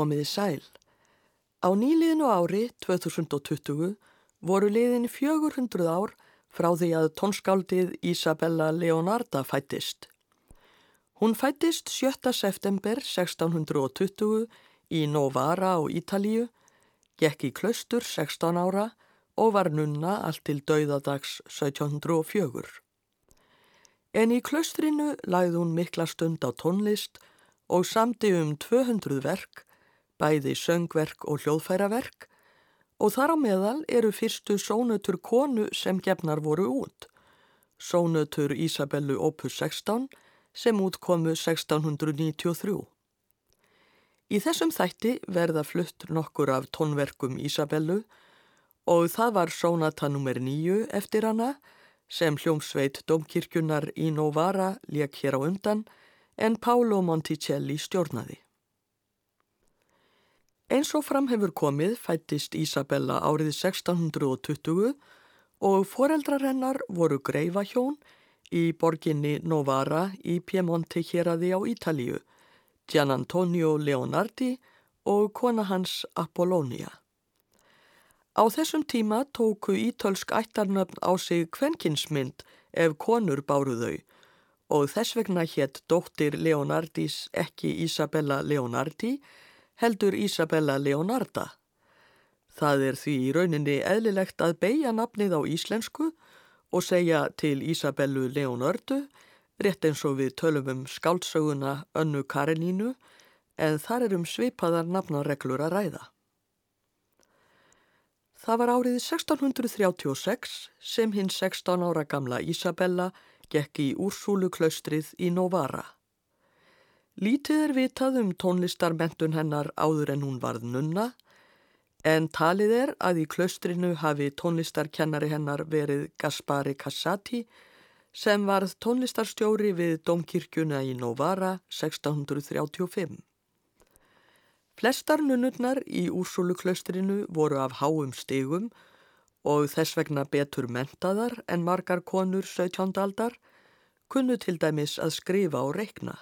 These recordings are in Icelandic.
komiði sæl. Á nýliðinu ári 2020 voru liðin 400 ár frá því að tónskáldið Isabella Leonarda fættist. Hún fættist 7. september 1620 í Novara á Ítalíu, gekk í klaustur 16 ára og var nunna allt til dauðadags 1704. En í klaustrinu lagði hún mikla stund á tónlist og samti um 200 verk, bæði söngverk og hljóðfæraverk og þar á meðal eru fyrstu sónutur konu sem gefnar voru út. Sónutur Isabellu opus 16 sem útkomu 1693. Í þessum þætti verða flutt nokkur af tónverkum Isabellu og það var sónata nr. 9 eftir hana sem hljómsveit Dómkirkjunar í Novara leik hér á undan en Paolo Monticelli stjórnaði. Eins og fram hefur komið fættist Isabella árið 1620 og foreldrar hennar voru greifahjón í borginni Novara í Piemonte héræði á Ítalíu, Gian Antonio Leonardi og kona hans Apollonia. Á þessum tíma tóku ítölsk ættarnöfn á sig kvenkinsmynd ef konur báru þau og þess vegna hétt dóttir Leonardis ekki Isabella Leonardi heldur Isabella Leonarda. Það er því í rauninni eðlilegt að beigja nafnið á íslensku og segja til Isabellu Leonardu, rétt eins og við tölum um skáldsöguna Önnu Karenínu, en þar er um svipaðar nafnareglur að ræða. Það var árið 1636 sem hinn 16 ára gamla Isabella gekk í Úrsúluklaustrið í Novara. Lítið er vitað um tónlistarmentun hennar áður en hún varð nunna en talið er að í klaustrinu hafi tónlistarkennari hennar verið Gaspari Cassati sem varð tónlistarstjóri við Dómkirkjuna í Novara 1635. Flestar nunnurnar í Úrsúluklaustrinu voru af háum stegum og þess vegna betur mentaðar en margar konur 17. aldar kunnu til dæmis að skrifa og reikna.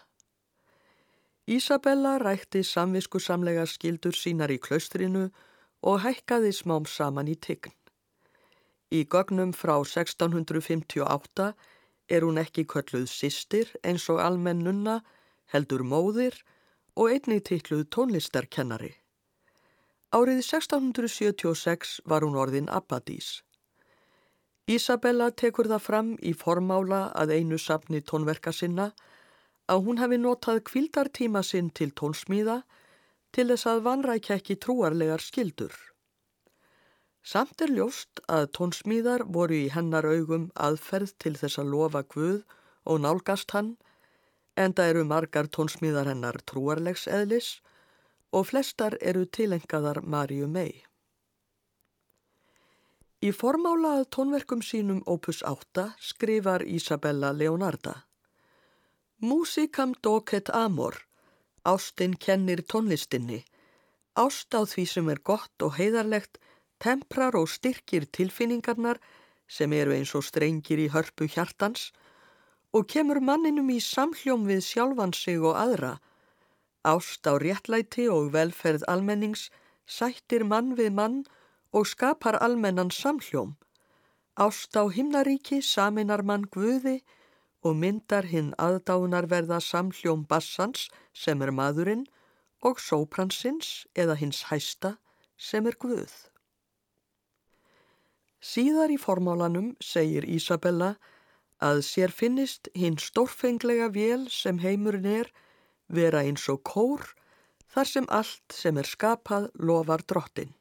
Ísabella rækti samviskusamlega skildur sínar í klaustrinu og hækkaði smám saman í tign. Í gögnum frá 1658 er hún ekki kölluð sýstir eins og almennunna, heldur móðir og einnig tikluð tónlistarkennari. Árið 1676 var hún orðin Abbadís. Ísabella tekur það fram í formála að einu safni tónverka sinna að hún hafi notað kvildartíma sinn til tónsmíða til þess að vanrækja ekki trúarlegar skildur. Samt er ljóst að tónsmíðar voru í hennar augum aðferð til þess að lofa Guð og nálgast hann, enda eru margar tónsmíðar hennar trúarlegs eðlis og flestar eru tilengaðar Maríu mei. Í formála að tónverkum sínum opus 8 skrifar Isabella Leonarda. Músikam docet amor, ástinn kennir tónlistinni, ást á því sem er gott og heiðarlegt, temprar og styrkir tilfinningarnar sem eru eins og strengir í hörpu hjartans og kemur manninum í samhljóm við sjálfan sig og aðra. Ást á réttlæti og velferð almennings sættir mann við mann og skapar almennan samhljóm. Ást á himnaríki saminar mann guði og myndar hinn aðdánarverða samhljóm bassans sem er maðurinn og sópransins eða hins hæsta sem er guð. Síðar í formálanum segir Ísabella að sér finnist hinn stórfenglega vél sem heimurinn er vera eins og kór þar sem allt sem er skapað lofar drottin.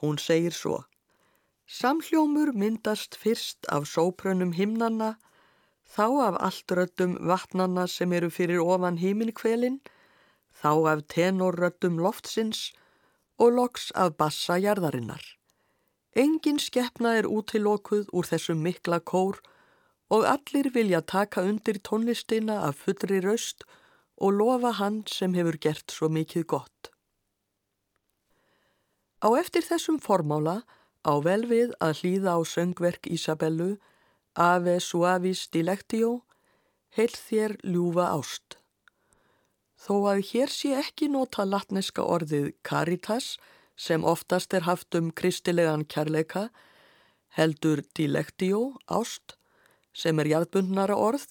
Hún segir svo Samhljómur myndast fyrst af sóprönum himnanna þá af allt röttum vatnanna sem eru fyrir ofan híminkvelin, þá af tenorröttum loftsins og loks af bassa jarðarinnar. Engin skeppna er útilokuð úr þessum mikla kór og allir vilja taka undir tónlistina af fullri raust og lofa hann sem hefur gert svo mikið gott. Á eftir þessum formála á vel við að hlýða á söngverk Ísabellu Ave suavis dilectio, heil þér ljúfa ást. Þó að hér sé ekki nota latneska orðið caritas sem oftast er haft um kristilegan kærleika, heldur dilectio, ást, sem er jarðbundnara orð,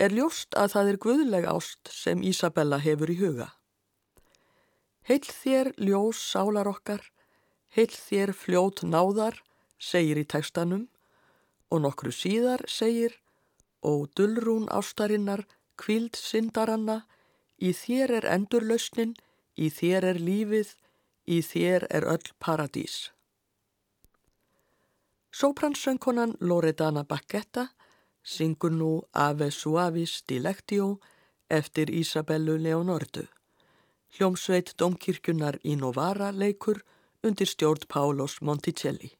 er ljóst að það er guðleg ást sem Ísabella hefur í huga. Heill þér ljós sálar okkar, heill þér fljót náðar, segir í tekstanum, og nokkru síðar segir, og dullrún ástarinnar, kvild syndaranna, í þér er endurlausnin, í þér er lífið, í þér er öll paradís. Sópransönkonan Loredana Bakketta syngur nú Ave Suavis Dilectio eftir Isabellu Leonordu. Hljómsveit Domkirkjunar í Novara leikur undir stjórn Pálos Monticelli.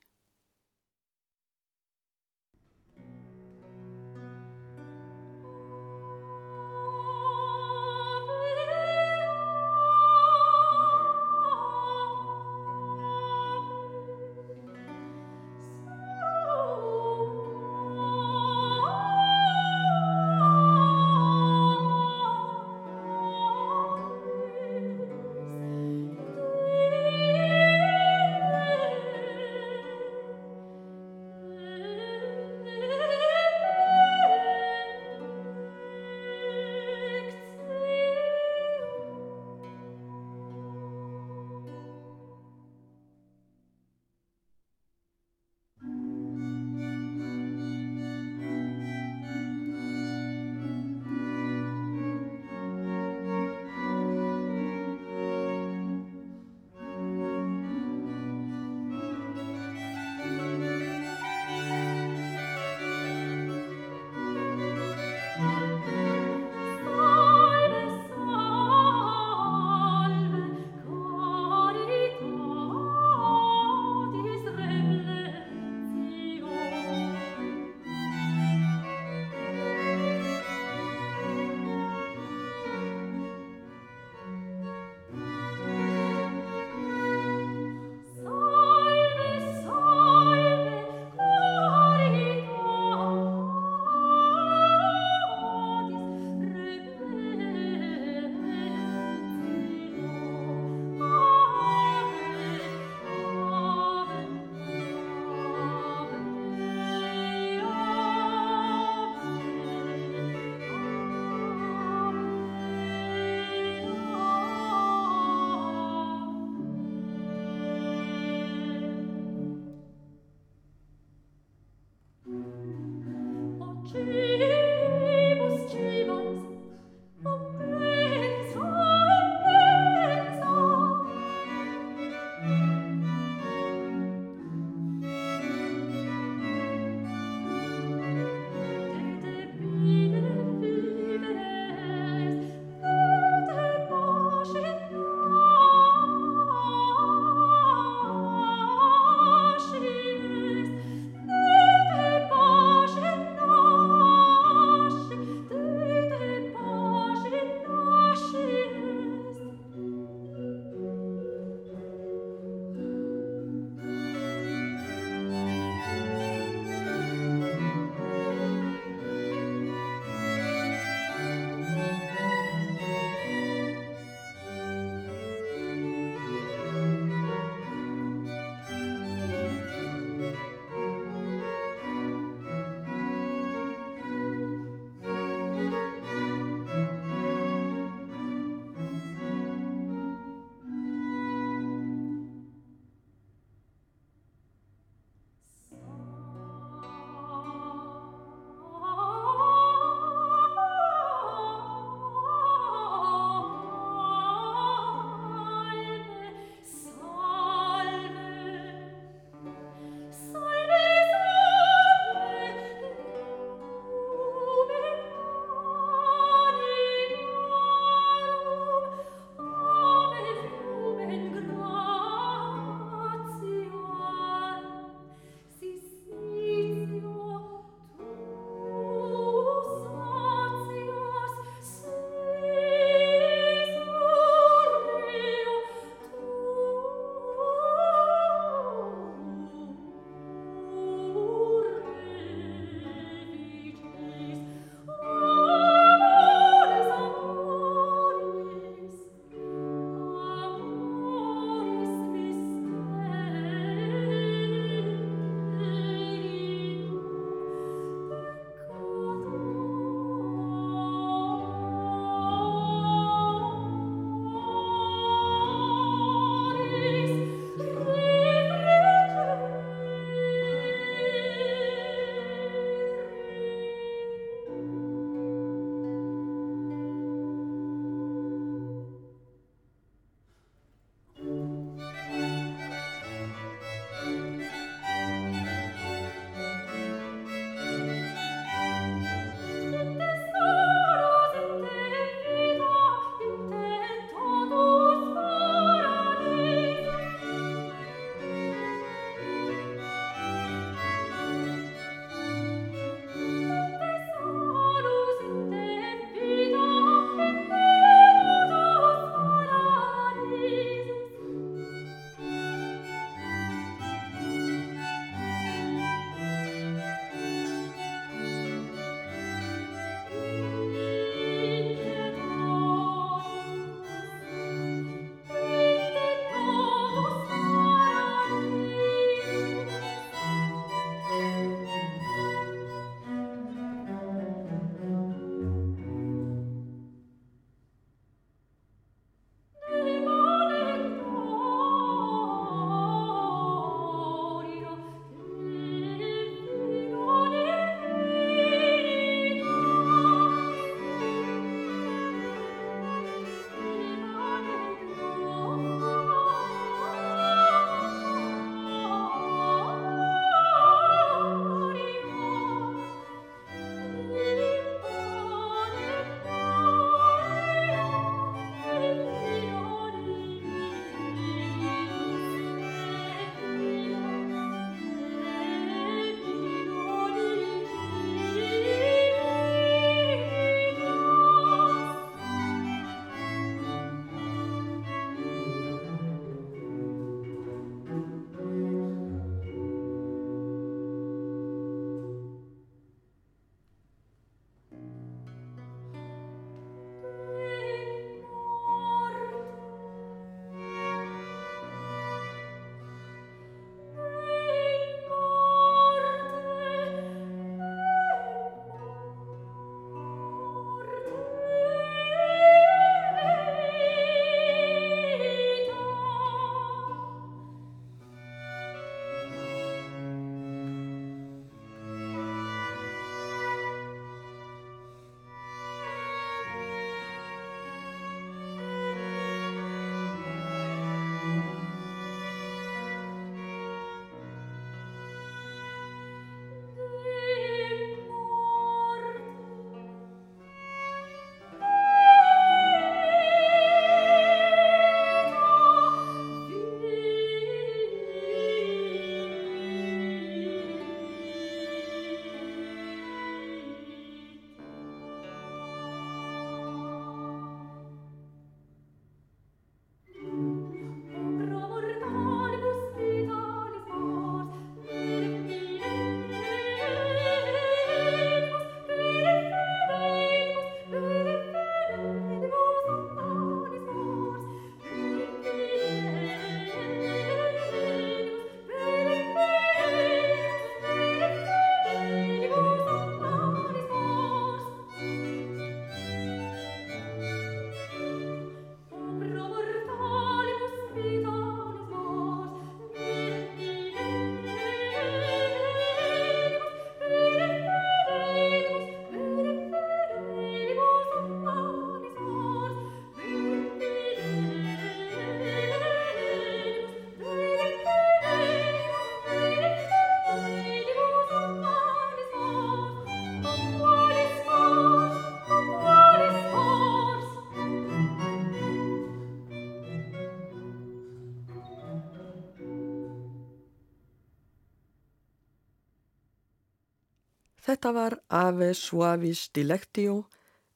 Þetta var Ave Suavis Dilectio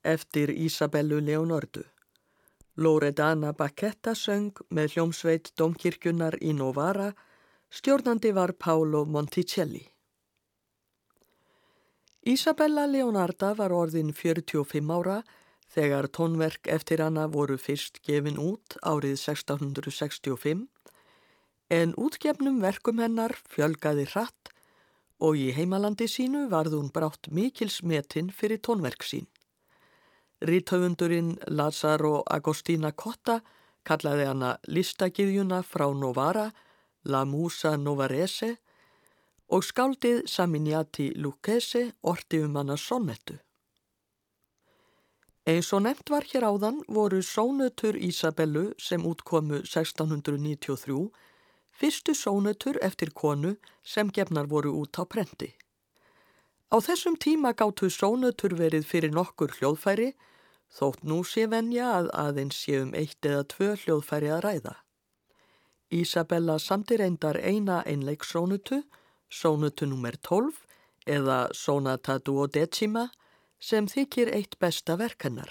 eftir Isabellu Leonardu. Loredana Bacchetta söng með hljómsveit Domkirkjunar í Novara, stjórnandi var Paolo Monticelli. Isabella Leonarda var orðin 45 ára þegar tónverk eftir hana voru fyrst gefin út árið 1665 en útgefnum verkum hennar fjölgaði hratt og í heimalandi sínu varð hún brátt mikil smetinn fyrir tónverk sín. Ríthöfundurinn Lazaro Agostina Cotta kallaði hana listagiðjuna frá Novara, La Musa Novarese og skáldið Saminiati Lucchese orti um hana sonnettu. Eins og nefnt var hér áðan voru sónutur Ísabellu sem útkomu 1693 fyrstu sónutur eftir konu sem gefnar voru út á prenti. Á þessum tíma gáttu sónutur verið fyrir nokkur hljóðfæri þótt nú sé venja að aðeins sé um eitt eða tvö hljóðfæri að ræða. Ísabella samtir reyndar eina einleiksónutu, sónutu nr. 12 eða sonata duodecima sem þykir eitt besta verkennar.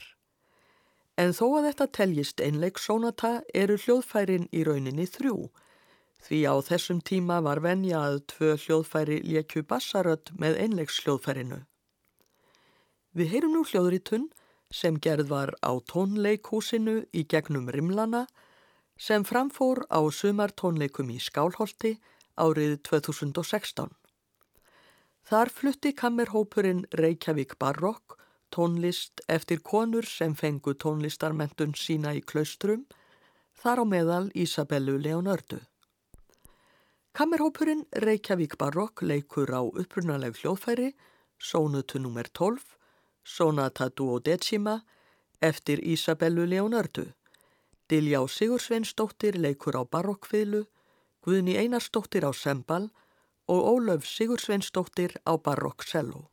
En þó að þetta teljist einleiksónata eru hljóðfærin í rauninni þrjú, því á þessum tíma var venja að tvö hljóðfæri lékju bassarödd með einleiks hljóðfærinu. Við heyrum nú hljóðritun sem gerð var á tónleikhúsinu í gegnum Rimlana sem framfór á sumartónleikum í Skálholti árið 2016. Þar flutti kammerhópurinn Reykjavík Barokk tónlist eftir konur sem fengu tónlistarmentun sína í klaustrum, þar á meðal Ísabellu Leonördu. Kammerhópurinn Reykjavík Barokk leikur á upprunaleg hljóðfæri, sónutu nr. 12, Sonata Duodecima eftir Isabellu Leonardu. Diljá Sigursveinsdóttir leikur á barokkfiðlu, Guðni Einarsdóttir á sembal og Ólöf Sigursveinsdóttir á barokksello.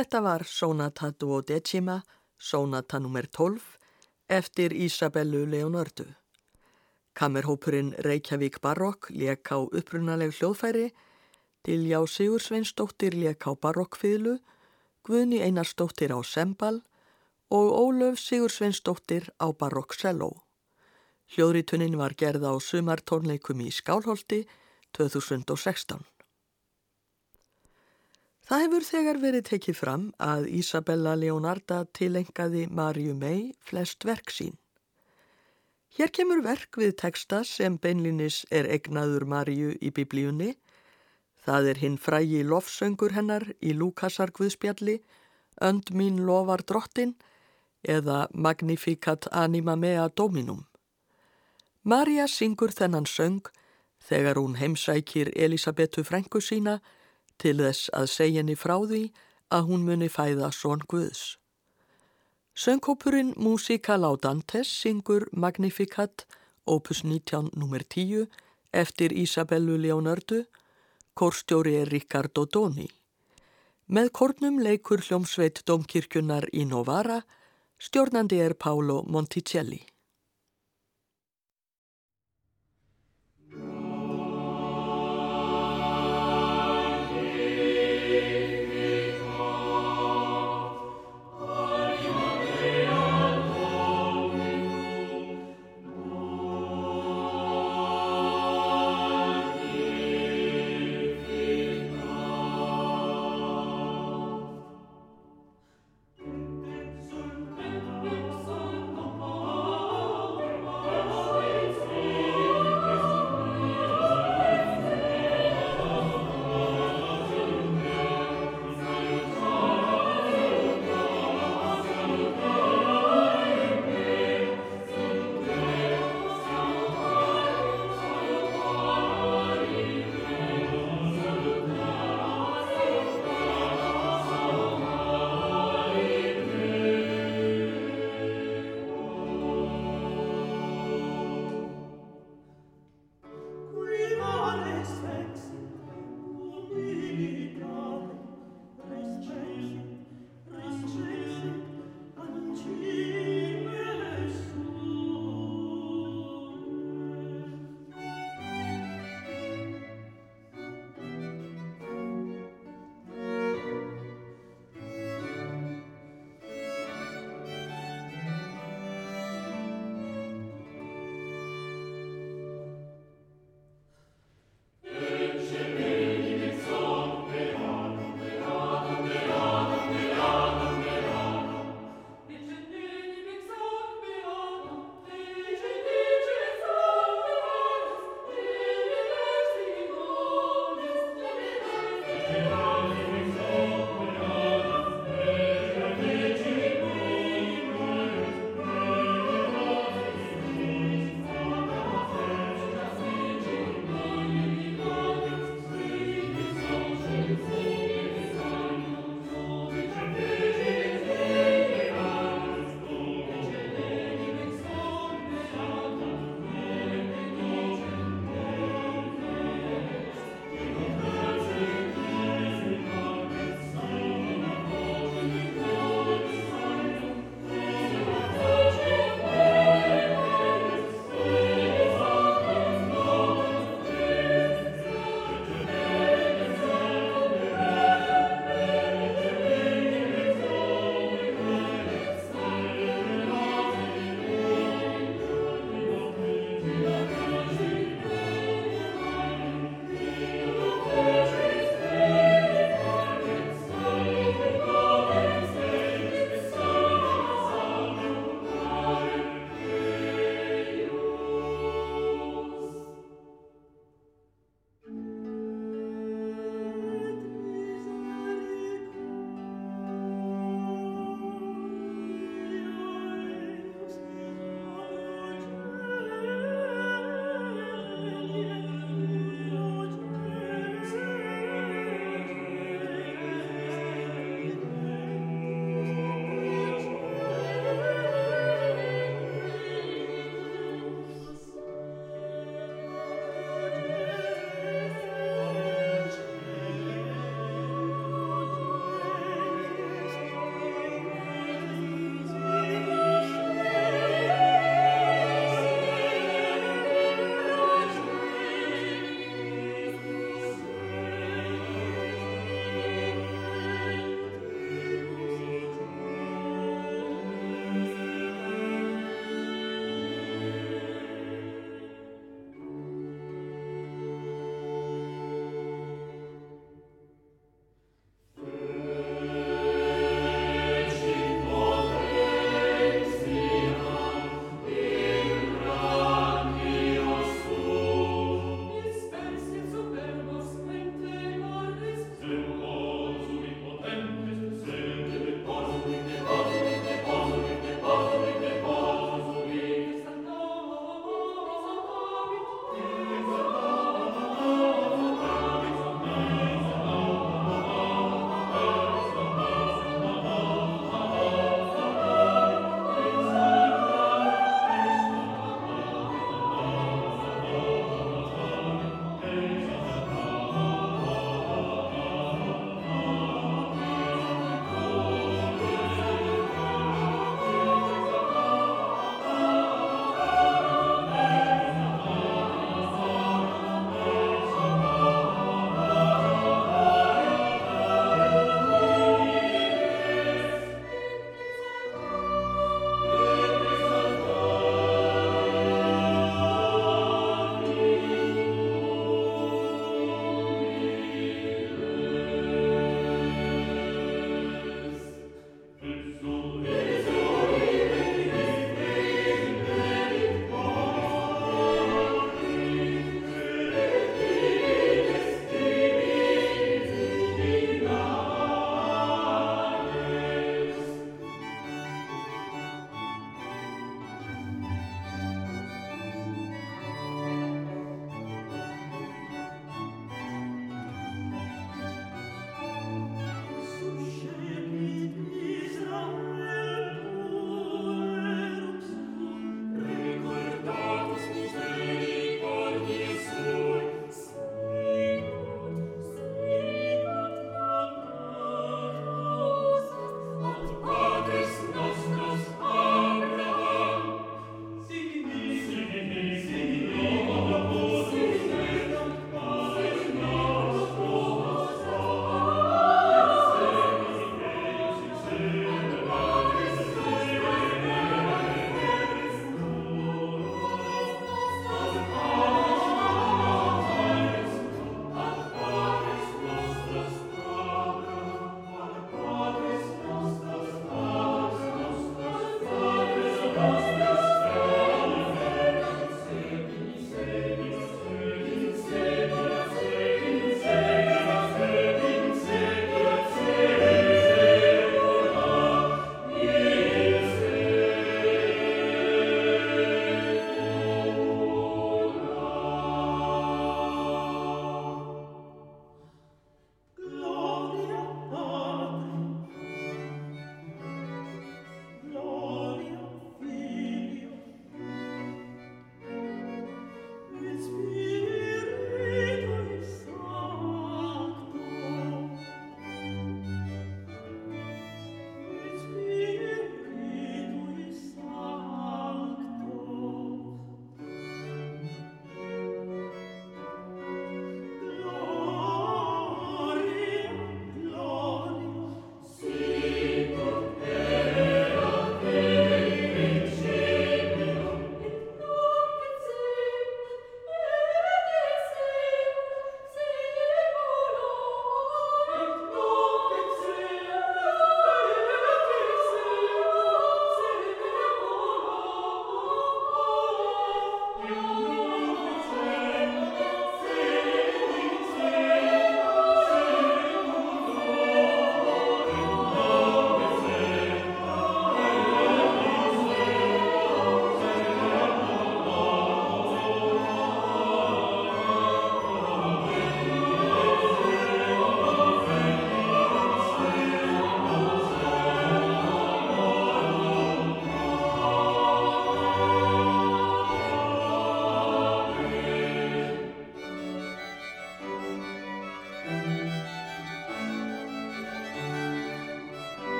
Þetta var Sonata Duodecima, Sonata nr. 12, eftir Isabellu Leonardu. Kammerhópurinn Reykjavík Barokk lék á upprunaleg hljóðfæri, Diljá Sigursveinsdóttir lék á barokkfiðlu, Guðni Einarsdóttir á sembal og Ólöf Sigursveinsdóttir á barokkselló. Hljóðritunin var gerða á sumartónleikum í Skálholti 2016. Það hefur þegar verið tekið fram að Isabella Leonarda tilengaði Marju mei flest verk sín. Hér kemur verk við texta sem beinlinis er egnaður Marju í biblíunni. Það er hinn frægi lofsöngur hennar í Lúkasar Guðspjalli, Önd mín lofar drottin eða Magnificat anima mea dominum. Marja syngur þennan söng þegar hún heimsækir Elisabetu frængu sína til þess að segja henni frá því að hún muni fæða són Guðs. Söngkópurinn Músika Laudantes syngur Magnificat opus 19 nr. 10 eftir Isabellu Leonardu, kórstjóri er Ricardo Doni. Með kornum leikur hljómsveit Dómkirkjunar í Novara, stjórnandi er Paolo Monticelli.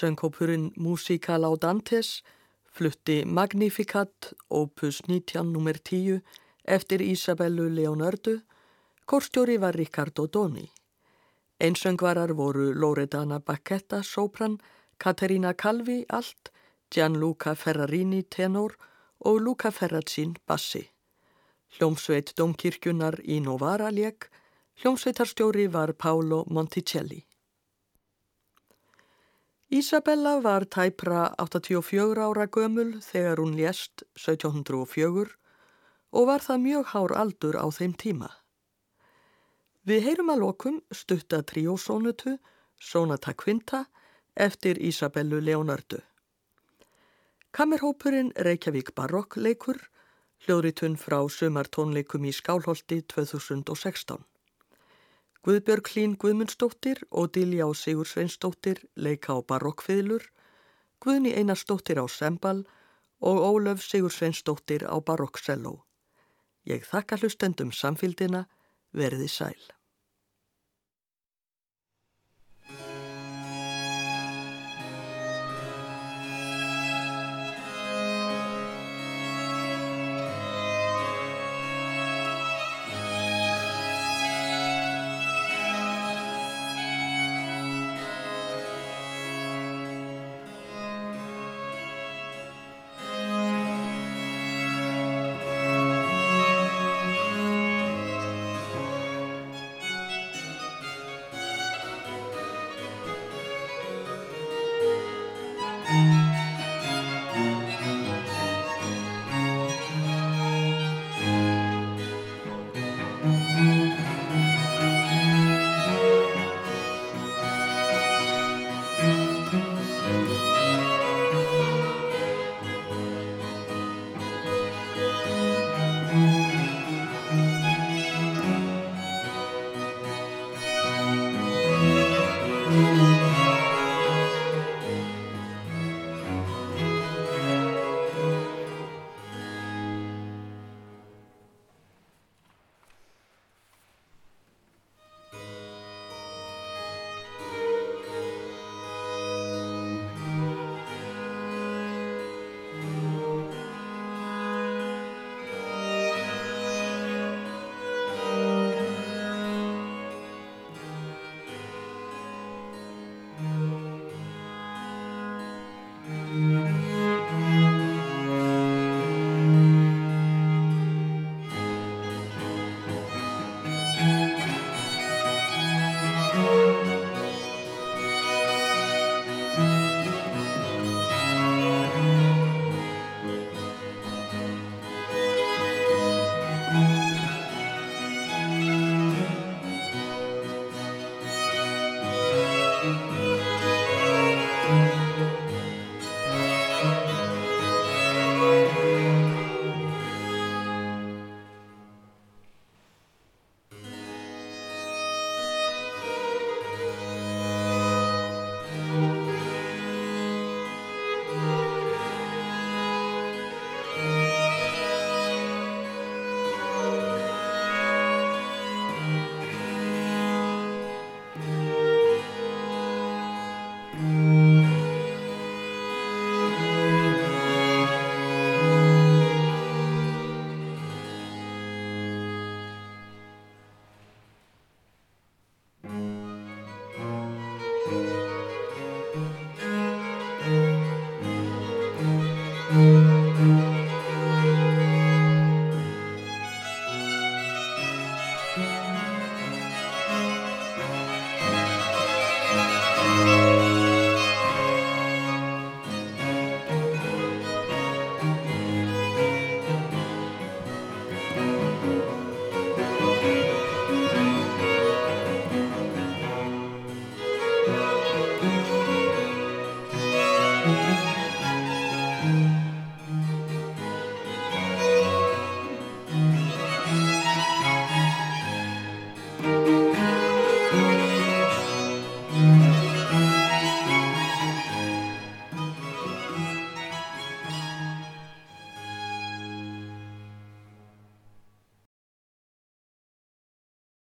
Söngkópurinn Musica Laudantes flutti Magnificat opus 19 nr. 10 eftir Isabellu Leonardu, kórstjóri var Riccardo Doni. Einsöngvarar voru Loredana Bacchetta, sopran, Caterina Calvi, alt, Gianluca Ferrarini, tenor og Luca Ferrazin, bassi. Hljómsveit Domkirkjunar í Novara leik, hljómsveitarstjóri var Paolo Monticelli. Isabella var tæpra 84 ára gömul þegar hún lést 1704 og var það mjög hár aldur á þeim tíma. Við heyrum að lokum stutta tríósónutu, Sonata Quinta, eftir Isabellu Leonardu. Kammerhópurinn Reykjavík Barokkleikur, hljóðritun frá sumartónleikum í Skálholti 2016. Guðbjörg Hlín Guðmundsdóttir og Diljá Sigur Sveinsdóttir leika á barokkfiðlur, Guðni Einarsdóttir á sembal og Ólöf Sigur Sveinsdóttir á barokkselló. Ég þakka hlustendum samfíldina, verði sæl.